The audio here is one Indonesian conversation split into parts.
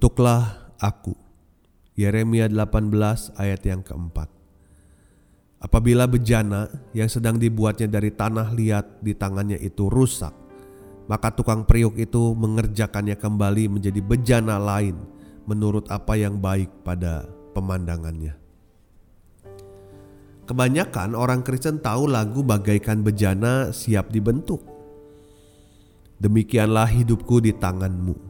Bentuklah aku. Yeremia 18 ayat yang keempat. Apabila bejana yang sedang dibuatnya dari tanah liat di tangannya itu rusak, maka tukang periuk itu mengerjakannya kembali menjadi bejana lain menurut apa yang baik pada pemandangannya. Kebanyakan orang Kristen tahu lagu bagaikan bejana siap dibentuk. Demikianlah hidupku di tanganmu.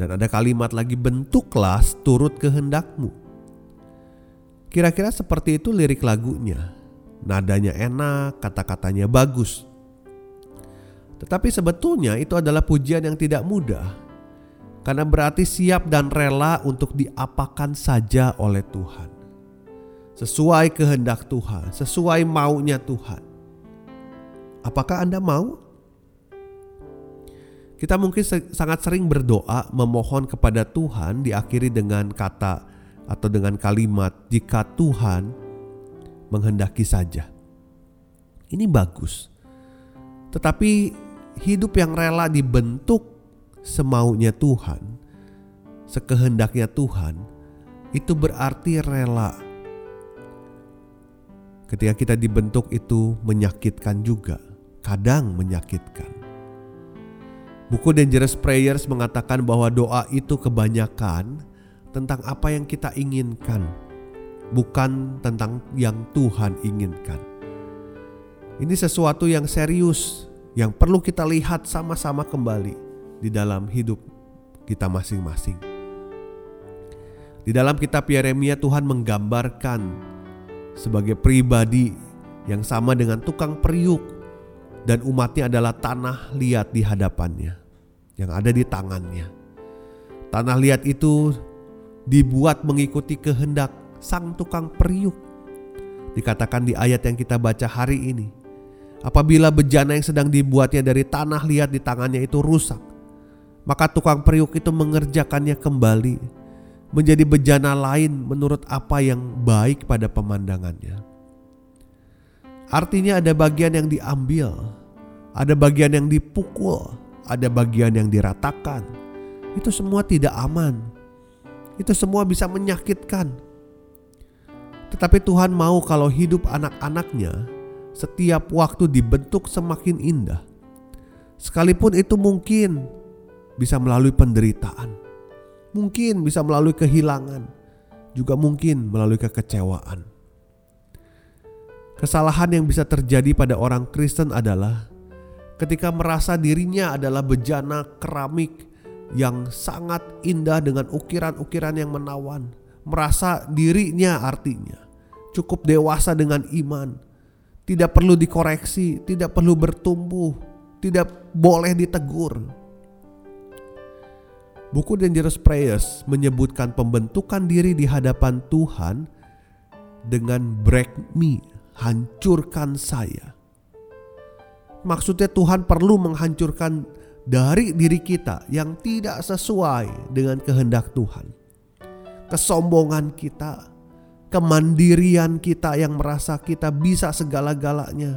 Dan ada kalimat lagi bentuklah turut kehendakmu. Kira-kira seperti itu lirik lagunya. Nadanya enak, kata-katanya bagus. Tetapi sebetulnya itu adalah pujian yang tidak mudah. Karena berarti siap dan rela untuk diapakan saja oleh Tuhan. Sesuai kehendak Tuhan, sesuai maunya Tuhan. Apakah Anda mau? Kita mungkin sangat sering berdoa memohon kepada Tuhan diakhiri dengan kata atau dengan kalimat jika Tuhan menghendaki saja. Ini bagus. Tetapi hidup yang rela dibentuk semaunya Tuhan, sekehendaknya Tuhan, itu berarti rela. Ketika kita dibentuk itu menyakitkan juga, kadang menyakitkan. Buku Dangerous Prayers mengatakan bahwa doa itu kebanyakan tentang apa yang kita inginkan, bukan tentang yang Tuhan inginkan. Ini sesuatu yang serius yang perlu kita lihat sama-sama kembali di dalam hidup kita masing-masing. Di dalam kitab Yeremia Tuhan menggambarkan sebagai pribadi yang sama dengan tukang periuk dan umatnya adalah tanah liat di hadapannya yang ada di tangannya. Tanah liat itu dibuat mengikuti kehendak sang tukang periuk. Dikatakan di ayat yang kita baca hari ini. Apabila bejana yang sedang dibuatnya dari tanah liat di tangannya itu rusak, maka tukang periuk itu mengerjakannya kembali menjadi bejana lain menurut apa yang baik pada pemandangannya. Artinya ada bagian yang diambil, ada bagian yang dipukul, ada bagian yang diratakan. Itu semua tidak aman itu semua bisa menyakitkan. Tetapi Tuhan mau kalau hidup anak-anaknya setiap waktu dibentuk semakin indah. Sekalipun itu mungkin bisa melalui penderitaan. Mungkin bisa melalui kehilangan. Juga mungkin melalui kekecewaan. Kesalahan yang bisa terjadi pada orang Kristen adalah ketika merasa dirinya adalah bejana keramik yang sangat indah dengan ukiran-ukiran yang menawan. Merasa dirinya artinya cukup dewasa dengan iman. Tidak perlu dikoreksi, tidak perlu bertumbuh, tidak boleh ditegur. Buku Dangerous Prayers menyebutkan pembentukan diri di hadapan Tuhan dengan break me, hancurkan saya. Maksudnya Tuhan perlu menghancurkan dari diri kita yang tidak sesuai dengan kehendak Tuhan. Kesombongan kita, kemandirian kita yang merasa kita bisa segala-galanya,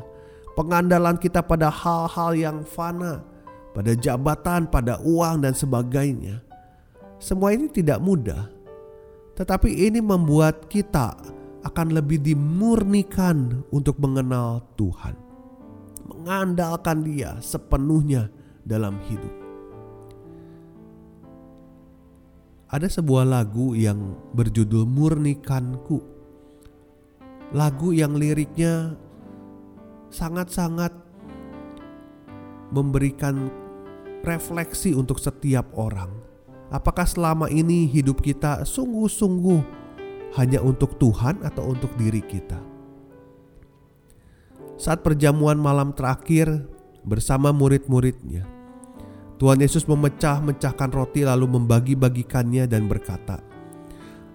pengandalan kita pada hal-hal yang fana, pada jabatan, pada uang, dan sebagainya. Semua ini tidak mudah, tetapi ini membuat kita akan lebih dimurnikan untuk mengenal Tuhan, mengandalkan Dia sepenuhnya dalam hidup. Ada sebuah lagu yang berjudul Murnikanku. Lagu yang liriknya sangat-sangat memberikan refleksi untuk setiap orang. Apakah selama ini hidup kita sungguh-sungguh hanya untuk Tuhan atau untuk diri kita? saat perjamuan malam terakhir bersama murid-muridnya, Tuhan Yesus memecah-mecahkan roti lalu membagi-bagikannya dan berkata,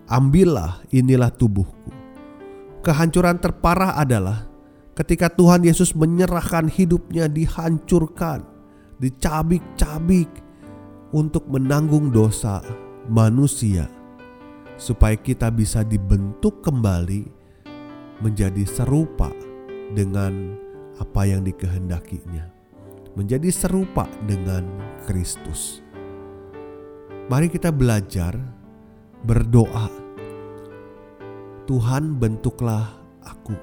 "Ambillah, inilah tubuhku." Kehancuran terparah adalah ketika Tuhan Yesus menyerahkan hidupnya dihancurkan, dicabik-cabik untuk menanggung dosa manusia supaya kita bisa dibentuk kembali menjadi serupa dengan apa yang dikehendakinya. Menjadi serupa dengan Kristus. Mari kita belajar berdoa. Tuhan bentuklah aku.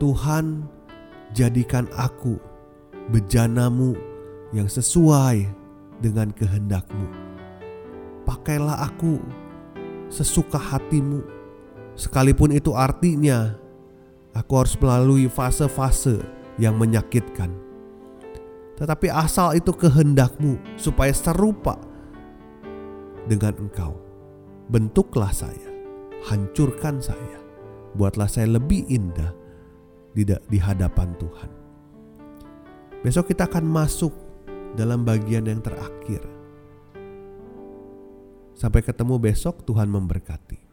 Tuhan jadikan aku bejanamu yang sesuai dengan kehendakmu. Pakailah aku sesuka hatimu. Sekalipun itu artinya aku harus melalui fase-fase yang menyakitkan. Tetapi asal itu kehendakmu supaya serupa dengan engkau. Bentuklah saya, hancurkan saya, buatlah saya lebih indah di, hadapan Tuhan. Besok kita akan masuk dalam bagian yang terakhir. Sampai ketemu besok, Tuhan memberkati.